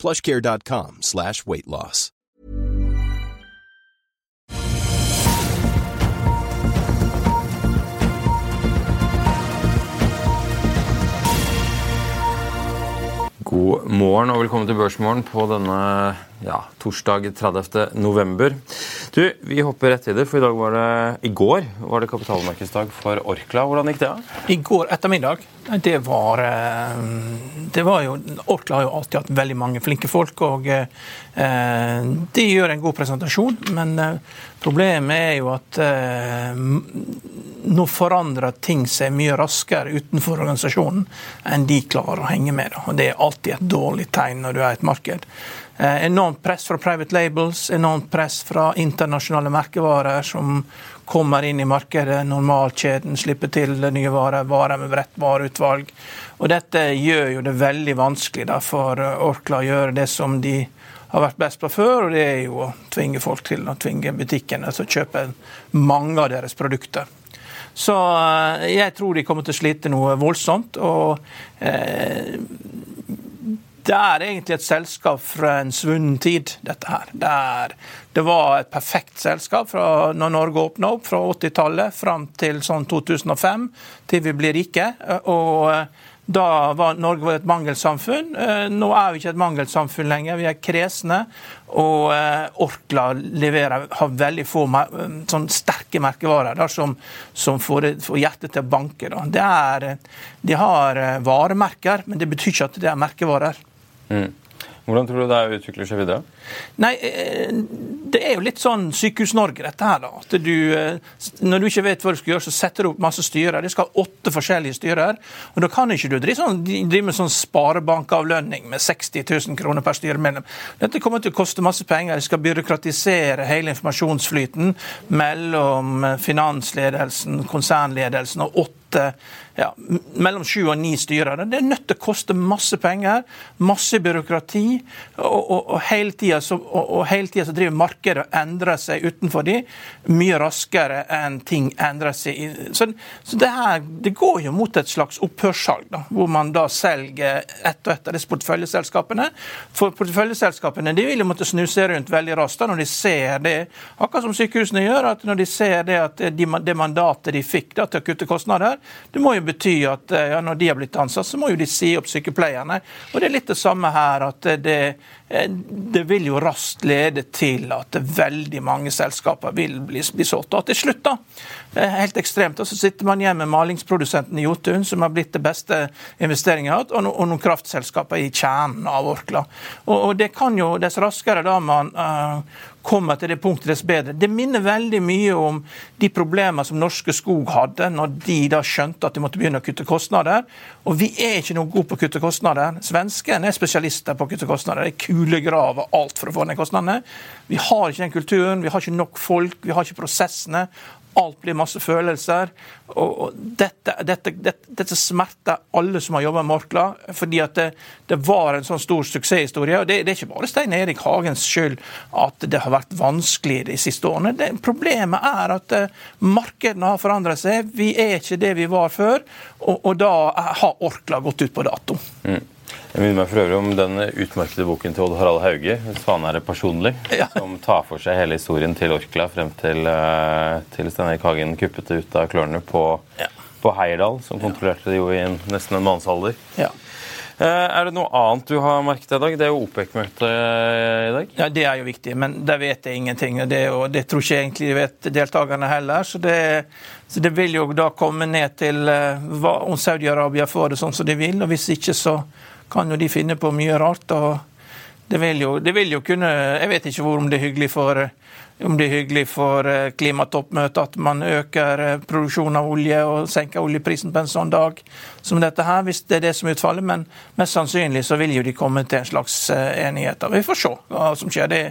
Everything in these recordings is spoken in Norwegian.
plushcare.com slash weight loss. God morgen og velkommen til Børsmorgen på denne ja, torsdag 30. november. Du, Vi hopper rett i det, for i dag var det i går var det kapitalmarkedsdag for Orkla. Hvordan gikk det? I går ettermiddag, det var eh, Det var jo Orkla har jo alltid hatt veldig mange flinke folk, og eh, de gjør en god presentasjon. Men eh, problemet er jo at nå forandrer ting seg mye raskere utenfor organisasjonen enn de klarer å henge med. Og Det er alltid et dårlig tegn når du er et marked. Eh, enormt press fra private labels, enormt press fra internasjonale merkevarer som kommer inn i markedet. Normalkjeden slipper til nye varer, varer med bredt vareutvalg. Og Dette gjør jo det veldig vanskelig da, for Orkla å gjøre det som de har vært best på før, og det er jo å tvinge folk til å tvinge butikkene til å kjøpe mange av deres produkter. Så eh, jeg tror de kommer til å slite noe voldsomt. og eh, det er egentlig et selskap fra en svunnen tid, dette her. Det, er, det var et perfekt selskap fra når Norge åpna opp, fra 80-tallet fram til sånn 2005, til vi blir rike. Og eh, da var Norge et mangelsamfunn. Eh, nå er vi ikke et mangelsamfunn lenger, vi er kresne. Og eh, Orkla leverer, har veldig få sånn sterke merkevarer da, som, som får, får, hjertet til å banke. Er, de har varemerker, men det betyr ikke at det er merkevarer. Mm. Hvordan tror du det utvikler seg videre? Nei, eh, Det er jo litt sånn Sykehus-Norge, dette her. da. At du, eh, Når du ikke vet hva du skal gjøre, så setter du opp masse styrer. De skal ha åtte forskjellige styrer. og Da kan ikke du drive, sånn, drive med sånn sparebankavlønning med 60 000 kroner per styremedlem. Dette kommer til å koste masse penger. De skal byråkratisere hele informasjonsflyten mellom finansledelsen, konsernledelsen og åtte ja, mellom sju og ni styrere. Det er nødt til å koste masse penger, masse byråkrati, og, og, og hele tida så, så, driver markedet og endrer seg utenfor de mye raskere enn ting endrer seg. Så, så det, her, det går jo mot et slags opphørssalg, da, hvor man da selger ett og ett av disse porteføljeselskapene. For porteføljeselskapene de vil jo måtte snu seg rundt veldig raskt da, når de ser det, akkurat som sykehusene gjør, at når de ser det at de, det mandatet de fikk da, til å kutte kostnader, det må jo bety at eh, ja, når de har blitt ansatt, så må jo de si opp sykepleierne. Og Det er litt det samme her. at det, eh, det vil jo raskt lede til at veldig mange selskaper vil bli, bli solgt. Og til slutt, da, helt ekstremt, og så sitter man igjen med malingsprodusenten i Jotun, som har blitt det beste investeringen jeg har hatt, og, no, og noen kraftselskaper i kjernen av Orkla. Og, og det kan jo, Dess raskere da man uh, kommer til det punktet, dess bedre. Det minner veldig mye om de problemene som Norske Skog hadde når de da skjønte at de måtte begynne å kutte kostnader. Og vi er ikke noe gode på å kutte kostnader. Svenskene er spesialister på å kutte kostnader. Det De kulegraver alt for å få ned kostnadene. Vi har ikke den kulturen, vi har ikke nok folk, vi har ikke prosessene. Alt blir masse følelser. og Dette, dette, dette, dette smerter alle som har jobba med Orkla. fordi at det, det, var en sånn stor suksesshistorie. og det, det, er ikke bare Stein Erik Hagens skyld at det har vært vanskelig de siste årene. Det, problemet er at uh, markedene har forandret seg. Vi er ikke det vi var før. Og, og da har Orkla gått ut på dato. Mm. Jeg minner meg for øvrig om den utmerkede boken til Odd Harald Hauge, 'Svanære personlig', ja. som tar for seg hele historien til Orkla frem til, eh, til Stein Erik Hagen kuppet det ut av klørne på, ja. på Heierdal, som kontrollerte det jo i en, nesten en mannsalder. Ja. Eh, er det noe annet du har merket i dag? Det er jo OPEC-møte eh, i dag. Ja, Det er jo viktig, men der vet jeg ingenting. og Det, og det tror ikke jeg egentlig vet deltakerne heller. Så det, så det vil jo da komme ned til hva, om Saudi-Arabia får det sånn som de vil. og Hvis ikke, så kan jo de finne på mye rart. og Det vil, jo, det vil jo kunne Jeg vet ikke hvor om det er hyggelig for om det er hyggelig for eh, klimatoppmøtet at man øker eh, produksjonen av olje og senker oljeprisen på en sånn dag som dette her, hvis det er det som er utfallet. Men mest sannsynlig så vil jo de komme til en slags eh, enighet. Vi får se hva som skjer. Det,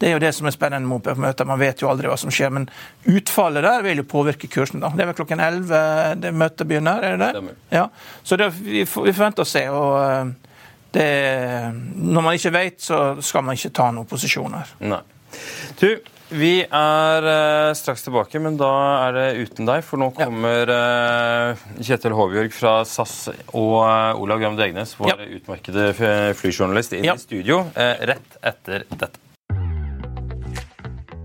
det er jo det som er spennende med OPEC-møter. Man vet jo aldri hva som skjer. Men utfallet der vil jo påvirke kursen. da. Det er vel klokken 11 det møtet begynner, er det det? Ja. Så det, vi, vi forventer å se. og det, når man ikke vet, så skal man ikke ta noen posisjoner. Nei. Du, vi er uh, straks tilbake, men da er det uten deg. For nå kommer uh, Kjetil Håvjørg fra SAS og uh, Olav Gram Degnes, vår ja. utmerkede flyjournalist, inn ja. i studio rett etter dette.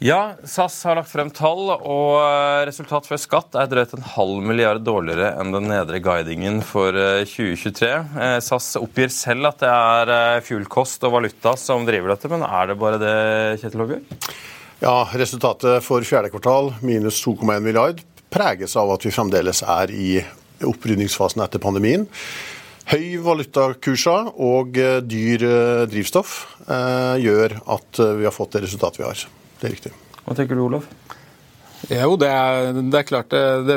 Ja, SAS har lagt frem tall, og eh, resultat før skatt er drøyt en halv milliard dårligere enn den nedre guidingen for 2023. Eh, eh, SAS oppgir selv at det er fuelkost og valuta som driver dette, men er det bare det, Kjetil Håbjørg? Ja, resultatet for fjerde kvartal, minus 2,1 milliard, preges av at vi fremdeles er i opprydningsfasen etter pandemien. Høy valutakurser og dyr drivstoff gjør at vi har fått det resultatet vi har. Det er riktig. Hva tenker du, Olof? Jo, det er, det er klart det, det,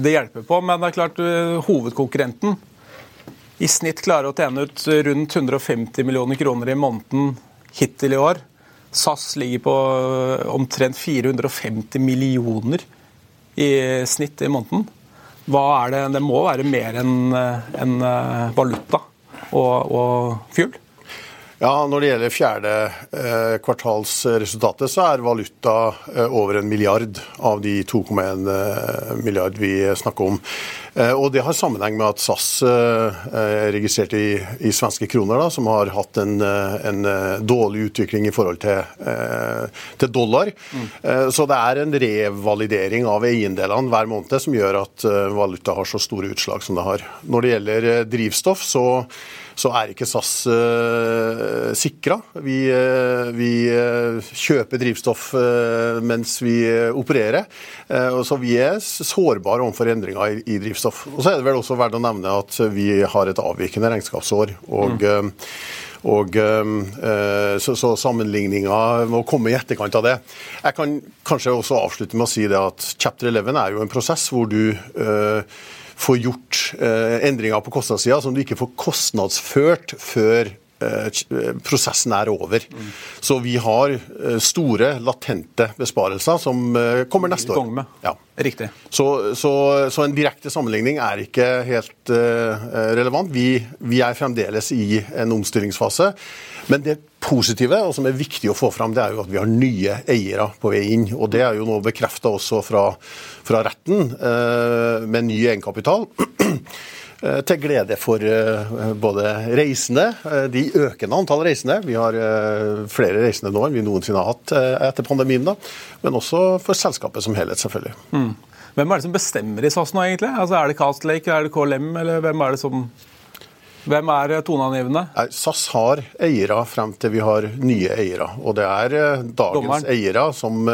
det, hjelper på. Men det er klart uh, hovedkonkurrenten i snitt klarer å tjene ut rundt 150 millioner kroner i måneden hittil i år. SAS ligger på uh, omtrent 450 millioner i snitt i måneden. Hva er det? Det må være mer enn en uh, valuta og, og fuel? Ja, Når det gjelder fjerde eh, kvartalsresultatet, så er valuta eh, over en milliard av de 2,1 eh, milliard vi snakker om. Og Det har sammenheng med at SAS er registrert i, i, svenske kroner, da, som har hatt en, en, dårlig utvikling i forhold til, til dollar. Mm. Så det er en revalidering av eiendelene hver måned som gjør at valuta har så store utslag som det har. Når det gjelder drivstoff, så så er ikke SAS uh, eh, sikra. Vi, uh, vi uh, kjøper drivstoff mens vi opererer. og så Vi er sårbare overfor endringer i, i, drivstoff. Og Så er det vel også verdt å nevne at vi har et avvikende regnskapsår. og mm. Og, så, så Sammenligninga må komme i etterkant av det. Jeg kan kanskje også avslutte med å si det at Chapter 11 er jo en prosess hvor du får gjort eh, endringer på kostnadssida som du ikke får kostnadsført før prosessen er over. Mm. Så vi har store, latente besparelser som kommer neste år. Ja. Riktig. Så, så, så, en direkte sammenligning er ikke helt relevant. Vi, vi er fremdeles i en omstillingsfase. Men det positive, og som er viktig å få fram, det er jo at vi har nye eiere på vei inn. Og det er jo nå bekrefta også fra, fra retten, eh, med ny egenkapital. Eh, til glede for eh, både reisende, eh, de økende antall reisende. Vi har flere reisende nå enn vi noensinne har hatt etter pandemien. da, Men også for selskapet som helhet, selvfølgelig. Mm. Hvem er det som bestemmer i SAS nå, egentlig? Altså, Er det Castlake, er det KLM, eller hvem er det som hvem er toneangivende? SAS har eiere frem til vi har nye eiere. Og det er dagens Dommeren. eiere som,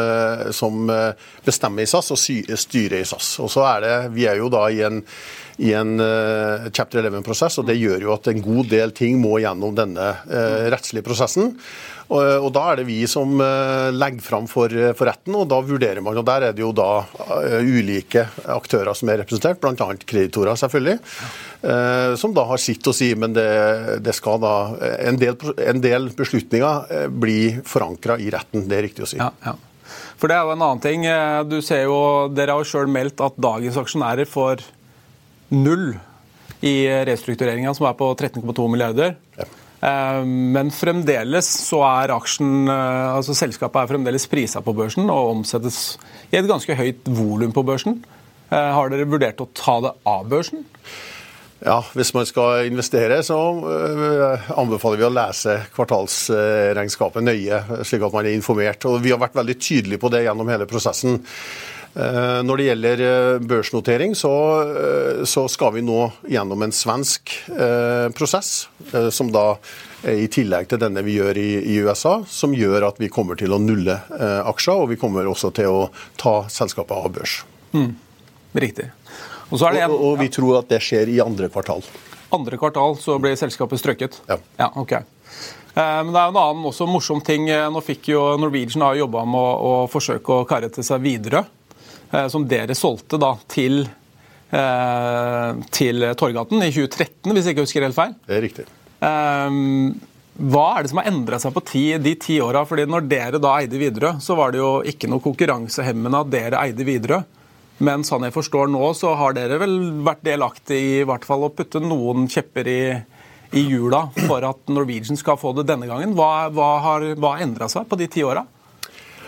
som, bestemmer i SAS og styrer i SAS. Og så er det, Vi er jo da i en, i en uh, chapter 11-prosess, og det gjør jo at en god del ting må gjennom denne uh, rettslige prosessen. Og, og, Da er det vi som uh, legger fram for, for, retten, og da vurderer man. og Der er det jo da ulike aktører som er representert, bl.a. kreditorer, selvfølgelig. Eh, som da har sitt å si, men det, det skal da en del, en del beslutninger eh, bli forankra i retten. Det er riktig å si. Ja, ja. For det er jo en annen ting. Eh, du ser jo, Dere har jo sjøl meldt at dagens aksjonærer får null i restruktureringa, som er på 13,2 milliarder. Ja. Men fremdeles så er aksjen, altså selskapet er fremdeles prisa på børsen og omsettes i et ganske høyt volum på børsen. Har dere vurdert å ta det av børsen? Ja, Hvis man skal investere, så eh, anbefaler vi å lese kvartalsregnskapet nøye, slik at man er informert. Og Vi har vært veldig tydelige på det gjennom hele prosessen. Eh, når det gjelder eh, børsnotering, så, så skal vi nå gjennom en svensk prosess, som da i tillegg til denne vi gjør i, i USA, som gjør at vi kommer til å nulle aksjer, og vi kommer også til å ta selskapet av børs. Mm, riktig. Og, en, og, og vi tror at det skjer i andre kvartal. Andre kvartal så blir selskapet strøket? Ja. ja ok. Eh, men det er jo en annen også morsom ting. Eh, nå fikk jo Norwegian har jobba med å, å, forsøke å karre til seg Widerøe, eh, som dere solgte da til, til Torgaten i 2013, hvis jeg ikke husker helt feil. Det er riktig. Hva er det som har endra seg på ti, de ti åra? Fordi når dere da eide Widerøe, så var det jo ikke noe konkurransehemmende at dere eide Widerøe. Men sånn jeg forstår nå, så har dere vel vært delaktig i hvert fall å putte noen kjepper i, i hjula for at Norwegian skal få det denne gangen. Hva, hva har hva endra seg på de ti åra?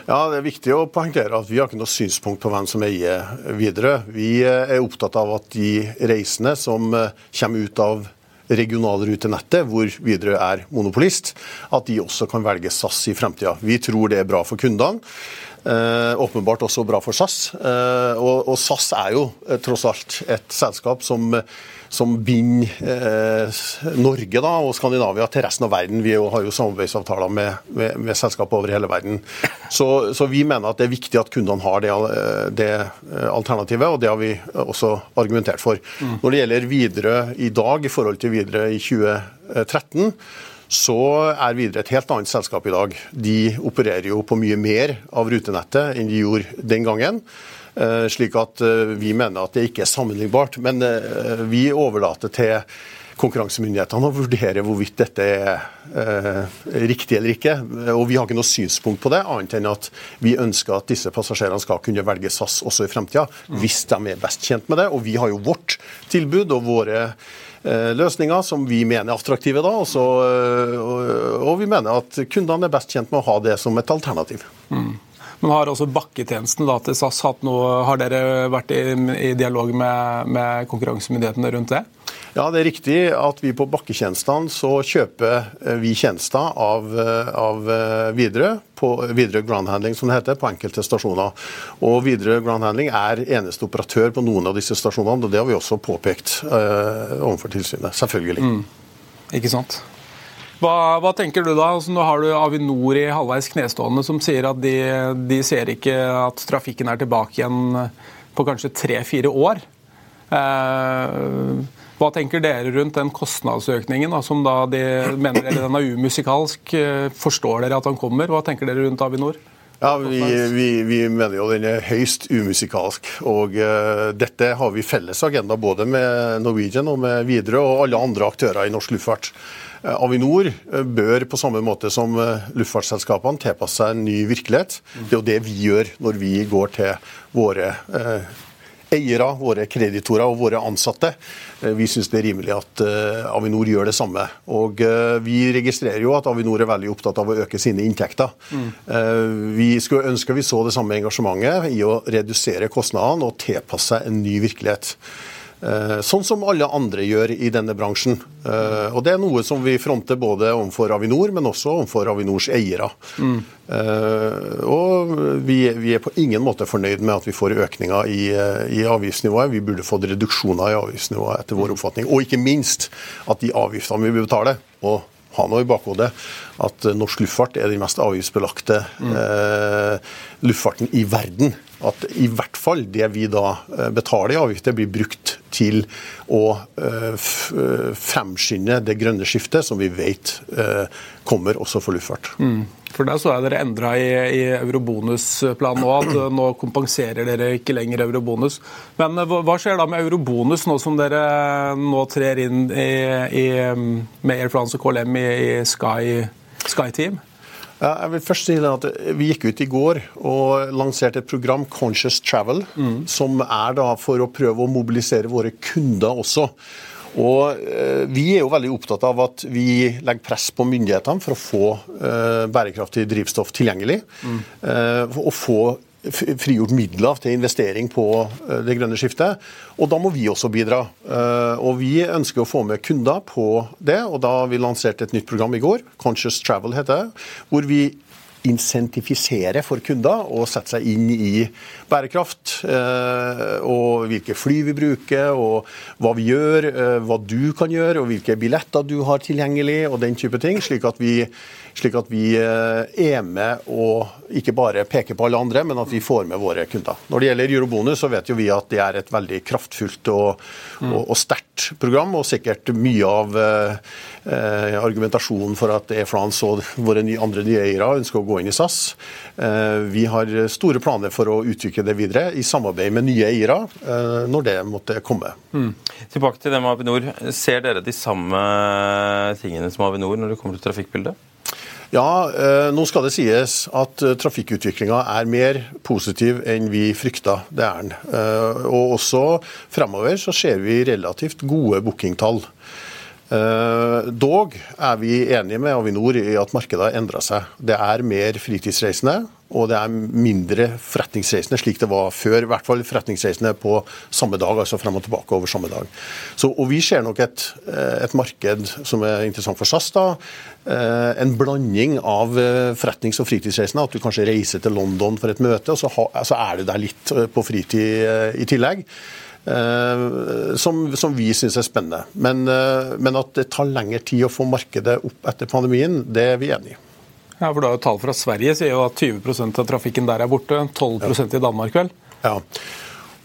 Ja, Det er viktig å poengtere at vi har ikke noe synspunkt på hvem som eier videre. Vi er opptatt av at de reisende som kommer ut av regionalrutenettet, hvor Widerøe er monopolist, at de også kan velge SAS i fremtida. Vi tror det er bra for kundene. Eh, åpenbart også bra for SAS. Eh, og, og, SAS er jo eh, tross alt et selskap som, som binder eh, Norge da, og Skandinavia til resten av verden. Vi har jo samarbeidsavtaler med, med, med selskap over hele verden. Så, så, vi mener at det er viktig at kundene har det, det, alternativet, og det har vi også argumentert for. Mm. Når det gjelder videre i dag i forhold til videre i 2013, så er Widerøe et helt annet selskap i dag. De opererer jo på mye mer av rutenettet enn de gjorde den gangen. Eh, slik at eh, vi mener at det ikke er sammenlignbart. Men eh, vi overlater til konkurransemyndighetene å vurdere hvorvidt dette er riktig eller ikke. Og Vi har ikke noe synspunkt på det, annet enn at vi ønsker at disse passasjerene skal kunne velge SAS også i fremtida, hvis de er best tjent med det. Og vi har jo vårt tilbud og våre løsninger som vi mener er attraktive. da, også, og vi mener at kundene er best tjent med å ha det som et alternativ. Mm. Men Har også bakketjenesten da, til SAS hatt noe, har dere vært i, i dialog med, med konkurransemyndighetene rundt det? Ja, det er riktig at vi på bakketjenestene så kjøper eh, vi tjenester av, eh, av eh, Widerøe, på Widerøe Ground Handling som det heter, på enkelte stasjoner. Og Widerøe Ground Handling er eneste operatør på noen av disse stasjonene, og det har vi også påpekt eh, overfor tilsynet. Selvfølgelig. Mm. Ikke sant. Hva, hva, tenker du da? Altså, nå har du Avinor i halvveis knestående som sier at de, de ser ikke at trafikken er tilbake igjen på kanskje tre-fire år. Eh, hva tenker dere rundt den kostnadsøkningen da, som da de mener eller den er umusikalsk? Eh, forstår dere at han kommer? Hva tenker dere rundt Avinor? Ja, vi, vi, vi, mener jo den er høyst umusikalsk. Og uh, dette har vi felles agenda både med Norwegian og med Widerøe og alle andre aktører i norsk luftfart. Uh, Avinor uh, bør på samme måte som luftfartsselskapene tilpasse seg en ny virkelighet. Det er jo det vi gjør når vi går til våre eiere, våre kreditorer og våre ansatte. Eh, vi syns det er rimelig at eh, Avinor gjør det samme. Og eh, Vi registrerer jo at Avinor er veldig opptatt av å øke sine inntekter. Vi skulle ønske vi så det samme engasjementet i å redusere kostnadene og tilpasse seg en ny virkelighet. Eh, sånn som alle andre gjør i denne bransjen. Eh, og Det er noe som vi fronter både overfor Avinor, men også overfor Avinors eiere. Mm. Og vi, vi, er på ingen måte fornøyd med at vi får økninger i, i avgiftsnivået. Vi burde fått reduksjoner i avgiftsnivået etter vår oppfatning. Og ikke minst at de avgiftene vi betaler, og ha noe i bakhodet at norsk luftfart er den mest avgiftsbelagte mm. eh, luftfarten i verden. At i hvert fall det vi da eh, betaler i avgifter, blir brukt til å eh, eh, fremskynde det grønne skiftet, som vi vet kommer også for luftfart. Mm. For Der så jeg dere endra i, i eurobonusplanen nå, at nå kompenserer dere ikke lenger eurobonus. Men hva skjer da med eurobonus nå som dere nå trer inn i, i, med Air France og KLM i, i Sky, Sky Team? Ja, jeg vil først si at Vi gikk ut i går og lanserte et program, Conscious Travel, mm. som er da for å prøve å mobilisere våre kunder også. Og eh, Vi er jo veldig opptatt av at vi legger press på myndighetene for å få eh, bærekraftig drivstoff tilgjengelig. Mm. Eh, og få frigjort midler til investering på eh, det grønne skiftet. Og da må vi også bidra. Eh, og vi ønsker å få med kunder på det, og da vi lansert et nytt program i går, Conscious Travel heter det, hvor vi insentifisere for kunder å sette seg inn i bærekraft. Eh, og hvilke fly vi bruker, og hva vi gjør, hva du kan gjøre, og hvilke billetter du har tilgjengelig, og den type ting. Slik at vi slik at vi eh, er med og ikke bare peker på alle andre, men at vi får med våre kunder. Når det gjelder Eurobonus, så vet jo vi at det er et veldig kraftfullt og, mm. og, og sterkt program, og sikkert mye av eh, eh, argumentasjonen for at Air France og våre nye, andre nye eiere ønsker å gå inn i SAS. Eh, vi har store planer for å utvikle det videre i samarbeid med nye eiere eh, når det måtte komme. Mm. Tilbake til det med Avinor. Ser dere de samme tingene som Avinor når det kommer til trafikkbildet? Ja, eh, nå skal det sies at eh, trafikkutviklinga er mer positiv enn vi frykta. Det er den. Eh, og også fremover så ser vi relativt gode bookingtall. Dog er vi enige med Avinor i at markedet har endra seg. Det er mer fritidsreisende og det er mindre forretningsreisende, slik det var før. I hvert fall forretningsreisende på samme dag, altså frem og tilbake over samme dag. Så, og Vi ser nok et, eh, et, marked som er interessant for SAS. da, eh, En blanding av eh, forretnings- og fritidsreisende. At du kanskje reiser til London for et møte, og så, ha, så er du der litt på fritid i tillegg. Som, som, vi syns er spennende. Men, men at det tar lengre tid å få markedet opp etter pandemien, det er vi enig i. Ja, for da Tall fra Sverige sier jo at 20% av trafikken der er borte. 12 ja. i Danmark, vel? Ja.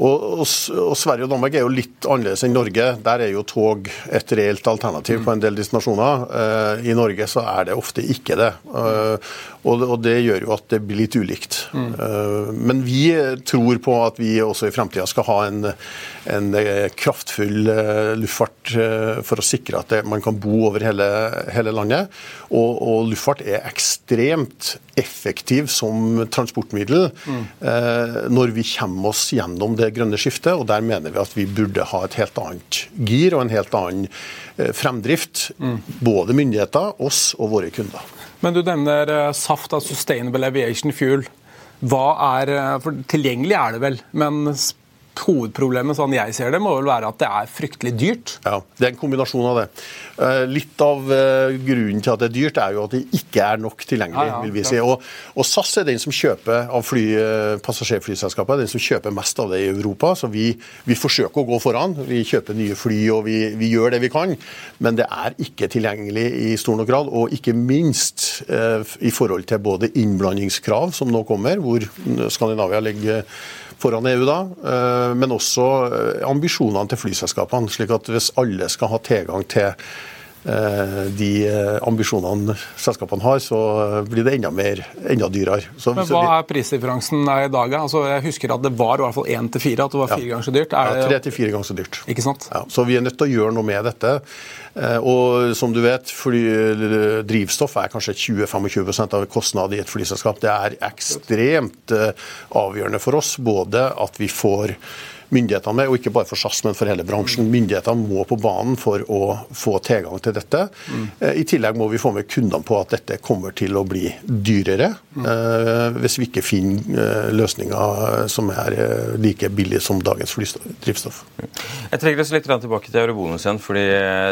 Og, og, og, Sverige og Danmark er jo litt annerledes enn Norge. Der er jo tog et reelt alternativ på en del destinasjoner. Uh, I Norge så er det ofte ikke det. Uh, og, og, det gjør jo at det blir litt ulikt. Mm. Uh, men vi tror på at vi også i fremtida skal ha en, en kraftfull luftfart for å sikre at det, man kan bo over hele, hele landet. Og, og, luftfart er ekstremt effektiv som transportmiddel mm. når vi kommer oss gjennom det det grønne skiftet, og der mener vi at vi burde ha et helt annet gir og en helt annen eh, fremdrift. Mm. Både myndigheter, oss og våre kunder. Men du nevner eh, SAFT, Sustainable Aviation Fuel. Hva er, eh, for Tilgjengelig er det vel, men Hovedproblemet sånn jeg ser det, må vel være at det er fryktelig dyrt? Ja, det er en kombinasjon av det. Eh, litt av eh, grunnen til at det er dyrt, er jo at det ikke er nok tilgjengelig. Ja, ja, vil vi si. Og, og, SAS er den som kjøper av fly, eh, passasjerflyselskapet, den som kjøper mest av det i Europa. Så vi, vi forsøker å gå foran. Vi kjøper nye fly og vi, vi, gjør det vi kan. Men det er ikke tilgjengelig i stor nok grad. Og ikke minst eh, i forhold til både innblandingskrav, som nå kommer, hvor Skandinavia ligger foran EU da, eh, men også eh, ambisjonene til flyselskapene. slik at hvis alle skal ha tilgang til de ambisjonene selskapene har, så blir det enda, mer, enda dyrere. Så, Men Hva er prisdifferansen i dag? Altså, jeg husker at det var i hvert fall én til fire, at det var fire ja. ganger så dyrt. Er ja, tre til fire ganger så dyrt. Ikke sant? Ja, så vi er nødt til å gjøre noe med dette. Og som du vet, fly, drivstoff er kanskje 20-25 av kostnaden i et flyselskap. Det er ekstremt avgjørende for oss, både at vi får myndighetene med, og ikke bare for SAS, men for hele bransjen. Myndighetene må på banen for å få tilgang til dette. Mm. I tillegg må vi få med kundene på at dette kommer til å bli dyrere mm. hvis vi ikke finner eh, løsninger som er like billige som dagens drivstoff. Jeg trekker oss litt tilbake til eurobonus igjen, fordi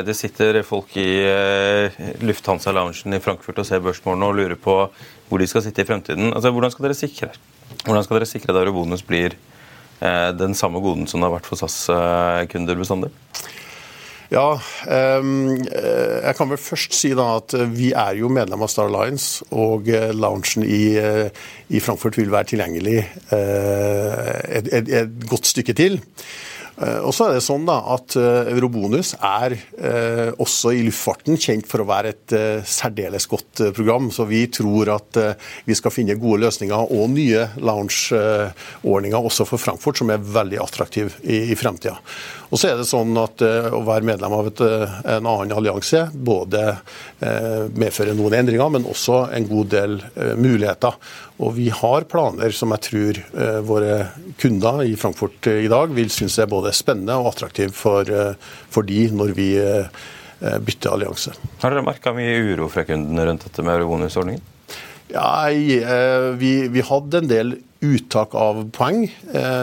det sitter folk i Lufthansa-loungen i Frankfurt og ser børsmålene og lurer på hvor de skal sitte i fremtiden. Altså, hvordan skal dere sikre hvordan skal dere sikre at eurobonus blir Eh, den samme goden som det har vært for SAS-kunder bestandig? Ja, eh, jeg kan vel først si da at vi er jo medlem av Star Alliance, og eh, loungen i, Frankfurt vil være tilgjengelig et, et godt stykke til. Eh, og så er det sånn da at eh, Eurobonus er eh, også i luftfarten kjent for å være et særdeles godt program. Så vi tror at vi skal finne gode løsninger og nye loungeordninger også for Frankfurt, som er veldig attraktive i, fremtida. Og så er det sånn at Å være medlem av et, en annen allianse både medfører noen endringer, men også en god del muligheter. Og vi har planer som jeg tror eh, våre kunder i Frankfurt eh, i dag vil synes er både spennende og attraktive for, eh, for de når vi bytter allianse. Har dere merka mye uro fra kundene rundt dette med eurobonusordningen? Ja, vi, vi, hadde en del uttak av poeng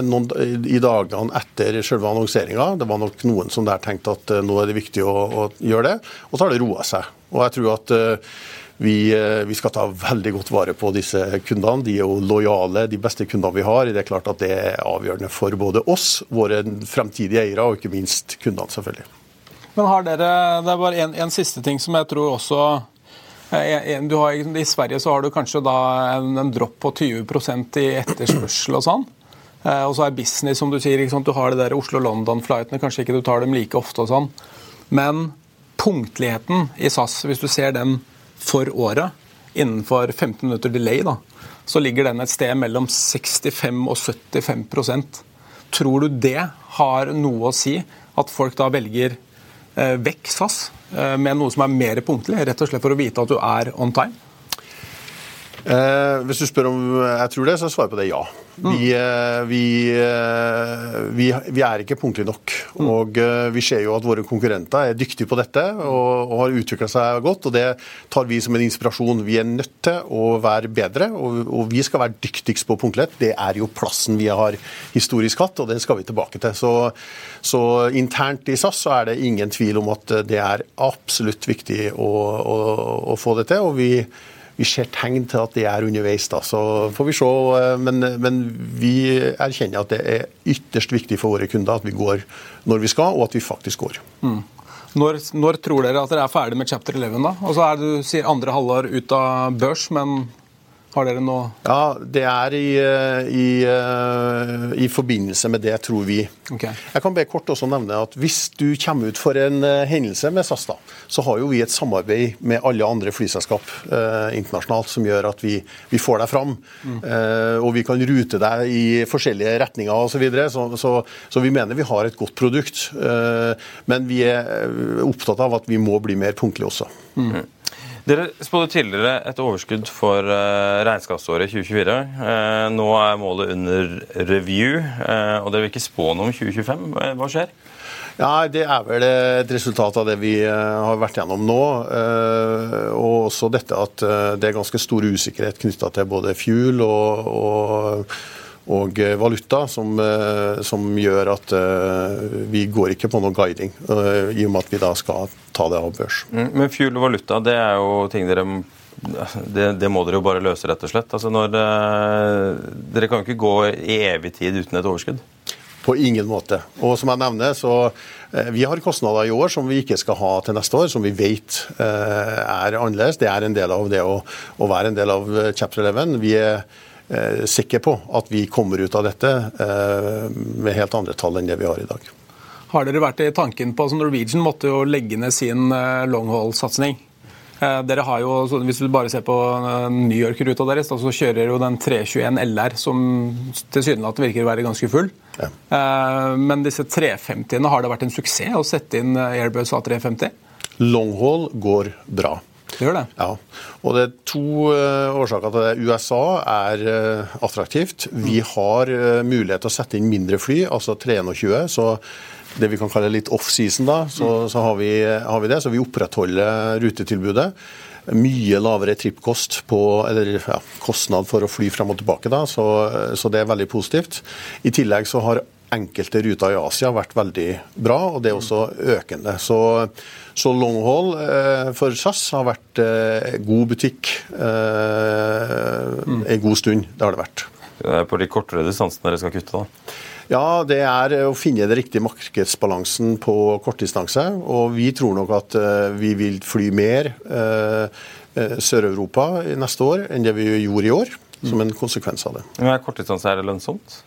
noen, i dagene etter selve annonseringa. Det var nok noen som der tenkte at nå er det viktig å, å gjøre det. Og så har det roa seg. Og jeg tror at vi, eh, vi, skal ta veldig godt vare på disse kundene. De er jo lojale, de beste kundene vi har. Det er klart at det er avgjørende for både oss, våre fremtidige eiere og ikke minst kundene, selvfølgelig. Men har dere, Det er bare en, en siste ting som jeg tror også eh, har, I Sverige så har du kanskje da en, en dropp på 20% i etterspørsel og sånn. Eh, og så er business, som du sier. Du har det der Oslo-London-flightene, kanskje ikke du tar dem like ofte og sånn. Men punktligheten i SAS, hvis du ser den for året, innenfor 15 minutter delay, da, så ligger den et sted mellom 65 og 75% Tror du det har noe å si, at folk da velger eh, vekk SAS eh, med noe som er mer punktlig, rett og slett for å vite at du er on time? Eh, hvis du spør om jeg tror det, så svarer jeg på det ja. Mm. Vi, eh, vi, eh, vi, vi, er ikke punktlige nok. Mm. Og eh, vi ser jo at våre konkurrenter er dyktige på dette og, og har utvikla seg godt. og Det tar vi som en inspirasjon. Vi er nødt til å være bedre, og, og vi skal være dyktigst på punktlighet. Det er jo plassen vi har historisk hatt, og det skal vi tilbake til. Så, så internt i SAS så er det ingen tvil om at det er absolutt viktig å, å, å få det til. og vi vi ser tegn til at det er underveis. da, Så får vi se. Eh, men, men, vi erkjenner at det er ytterst viktig for våre kunder at vi går når vi skal, og at vi faktisk går. Mm. Når, når, tror dere at dere er ferdig med chapter 11? da? Og så er Du sier andre halvår ut av børs, men har dere noe Ja, det er i, eh, i, eh, i forbindelse med det, tror vi. Okay. Jeg kan bare kort også nevne at hvis du kommer ut for en eh, hendelse med SAS, da, så har jo vi et samarbeid med alle andre flyselskap eh, internasjonalt som gjør at vi, vi får deg fram. Mm. Eh, og vi kan rute deg i forskjellige retninger osv. Så, videre, så, så, så vi mener vi har et godt produkt. Eh, men vi er opptatt av at vi må bli mer punktlige også. Mm. Dere spådde tidligere et overskudd for uh, regnskapsåret 2024. Uh, nå er målet under review, uh, og dere vil ikke spå noe om 2025. Hva skjer? Ja, Det er vel et resultat av det vi har vært gjennom nå. Og også dette at det er ganske stor usikkerhet knytta til både fuel og, og og eh, valuta, som, eh, som, gjør at eh, vi går ikke på noe guiding, i og med at vi da skal ta det av børs. Mm, men fuel og valuta, det er jo ting dere det, det, må dere jo bare løse, rett og slett. Altså når, dere kan jo ikke gå i evig tid uten et overskudd? På ingen måte. Og som jeg nevner, så Vi har kostnader i år som vi ikke skal ha til neste år, som vi vet er annerledes. Det er en del av det å, å være en del av Chapter 11. Vi er Eh, sikker på at vi kommer ut av dette eh, med helt andre tall enn det vi har i dag. har dere vært i tanken på som Norwegian måtte jo legge ned sin eh, longhaul-satsing. Eh, dere har jo, Hvis du bare ser på New York-ruta deres, så kjører jo den 321 LR, som tilsynelatende virker å være ganske full. Ja. Men disse 350-ene, har det vært en suksess å sette inn Airbus A350? Longhaul går bra. Det gjør det. Ja. Og det er to uh, årsaker til det. USA er uh, attraktivt. Vi har uh, mulighet til å sette inn mindre fly, altså 321. Så det vi kan kalle litt off-season, da, så, mm. så har, vi, har, vi, det. Så vi opprettholder rutetilbudet. Mye lavere trippkost på, eller ja, kostnad for å fly frem og tilbake, da, så, så det er veldig positivt. I tillegg så har enkelte ruter i Asia vært veldig bra, og det er også økende. Så så longhold eh, for SAS har vært eh, god butikk eh, mm. en god stund. Det har det vært. Det er på de kortere distansene dere skal kutte, da? Ja, det er å finne den riktige markedsbalansen på kortdistanse. Og vi tror nok at uh, vi vil fly mer uh, Sør-Europa neste år enn det vi gjorde i år, som en konsekvens av det. Men er kortdistanse er det lønnsomt?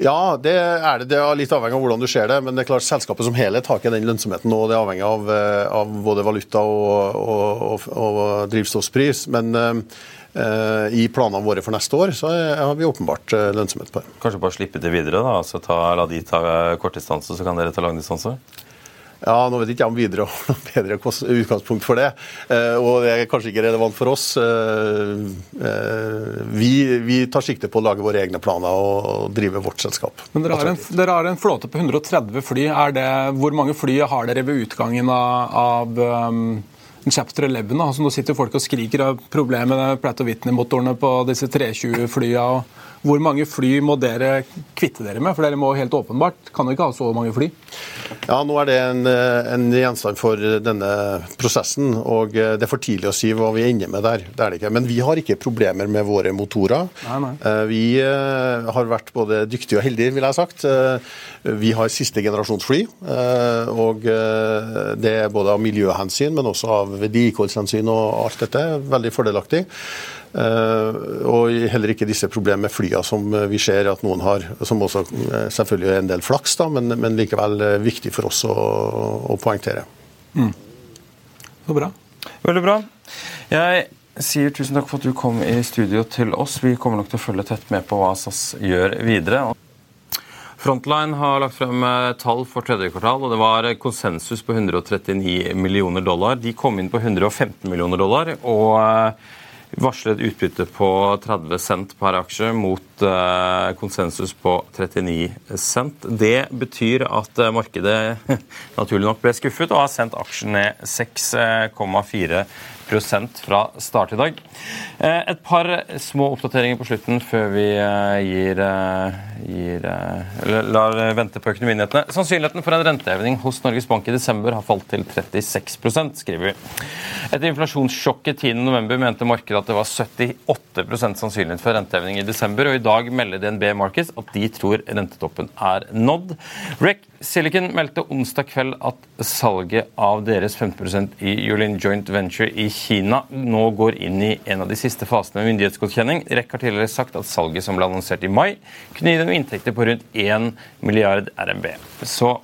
Ja, det er det. Det er litt avhengig av hvordan du ser det. Men det er klart selskapet som helhet har ikke den lønnsomheten. og Det er avhengig av, eh, av både valuta og, og, og, og drivstoffpris. Men uh, i planene våre for neste år så har vi åpenbart lønnsomhet på det. Kanskje bare slippe det videre? da, altså ta, La de ta kortdistanse, så kan dere ta langdistanse? Ja, Nå vet ikke jeg om Widerøe har noe bedre utgangspunkt for det. Eh, og det er kanskje ikke relevant for oss. Eh, eh, vi, vi tar sikte på å lage våre egne planer og drive vårt selskap. Men Dere har en, dere har en flåte på 130 fly. Det, hvor mange fly har dere ved utgangen av, av um, Chapter 11? Altså, nå sitter folk og skriker av problemet med Whitney-motorene på disse 320-flya. Hvor mange fly må dere kvitte dere med? For dere må helt åpenbart kan dere ikke ha så mange fly? Ja, Nå er det en, en, gjenstand for denne prosessen. og Det er for tidlig å si hva vi ender med der. Det er det ikke. Men vi har ikke problemer med våre motorer. Nei, nei. Eh, vi eh, har vært både dyktige og heldige, vil jeg ha sagt. Eh, vi har siste generasjons fly. Og det er både av miljøhensyn, men også av vedlikeholdshensyn og alt dette. Veldig fordelaktig. Uh, og heller ikke disse problemene med flyene som vi ser at noen har, som også eh, selvfølgelig er en del flaks, da, men, men likevel eh, viktig for oss å, å poengtere. Mm. Så bra. Veldig bra. Jeg sier tusen takk for at du kom i studio til oss. Vi kommer nok til å følge tett med på hva SAS gjør videre. Frontline har lagt frem tall for tredje kvartal, og det var konsensus på 139 millioner dollar. De kom inn på 115 millioner dollar. og varslet utbytte på 30 cent per aksje mot eh, konsensus på 39 cent. Det betyr at eh, markedet naturlig nok ble skuffet og har sendt aksjen ned 6,4 fra start i dag. Eh, et par små oppdateringer på slutten før vi gir, gir, eller lar vente på økonominyhetene. Sannsynligheten for en renteheving hos Norges Bank i desember har falt til 36% skriver vi. Etter inflasjonssjokket 10.11 mente markedet at det var 78% sannsynlighet for renteheving i desember, og i dag melder DNB Markets at de tror rentetoppen er nådd. REC Silicon meldte onsdag kveld at salget av deres 15% i Julin Joint Venture i Kina nå går inn i en av de siste fasene med myndighetsgodkjenning. REC har tidligere sagt at salget som ble annonsert i mai, kunne gi dem inntekter på rundt 1 milliard RMB. Så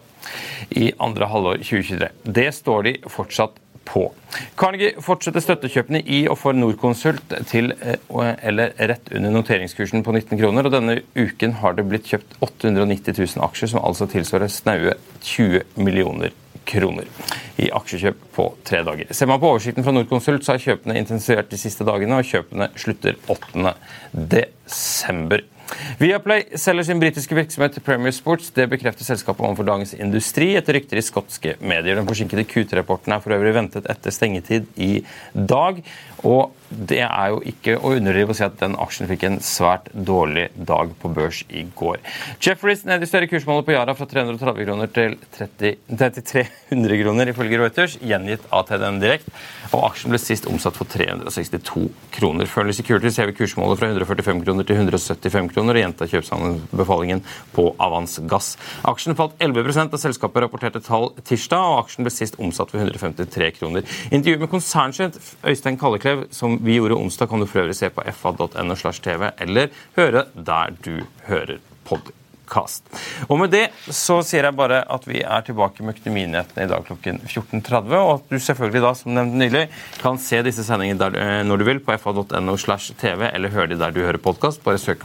i andre halvår 2023. Det står de fortsatt på. Carnegie fortsetter støttekjøpene i og for Norconsult til eh, eller rett under noteringskursen på 19 kroner. og Denne uken har det blitt kjøpt 890 000 aksjer, som altså tilsvarer snaue 20 millioner kroner i aksjekjøp på tre dager. Ser man på oversikten fra Norconsult, så har kjøpene intensivert de siste dagene, og kjøpene slutter 8. desember. Viaplay selger sin britiske virksomhet til Premier Sports. Det bekrefter selskapet overfor Dagens Industri etter rykter i skotske medier. Den forsinkede QT-rapporten er for øvrig ventet etter stengetid i dag. Og det er jo ikke å underdrive å si at den aksjen fikk en svært dårlig dag på børs i går. Jefferies nedjusterer kursmålet på Yara fra 330 kroner til 3300 kroner, ifølge Reuters, gjengitt av TDN Direkt. Og aksjen ble sist omsatt for 362 kroner. Før Securities hever kursmålet fra 145 kroner til 175 kroner og gjenta kjøpsanbefalingen på Avans Gass. Aksjen falt 11% da selskapet rapporterte tall tirsdag, og aksjen ble sist omsatt for 153 kroner. Intervjuet med konsernsjef Øystein Kalleklev, som vi gjorde onsdag, kan du for øvrig se på fa.no slash tv, eller høre der du hører podkast. podkast. Og med det så sier jeg bare at vi er tilbake med Økonominyhetene i dag klokken 14.30, og at du selvfølgelig da, som nevnt nylig, kan se disse sendingene der, når du vil på fa.no slash tv, eller høre de der du hører podkast. Bare søk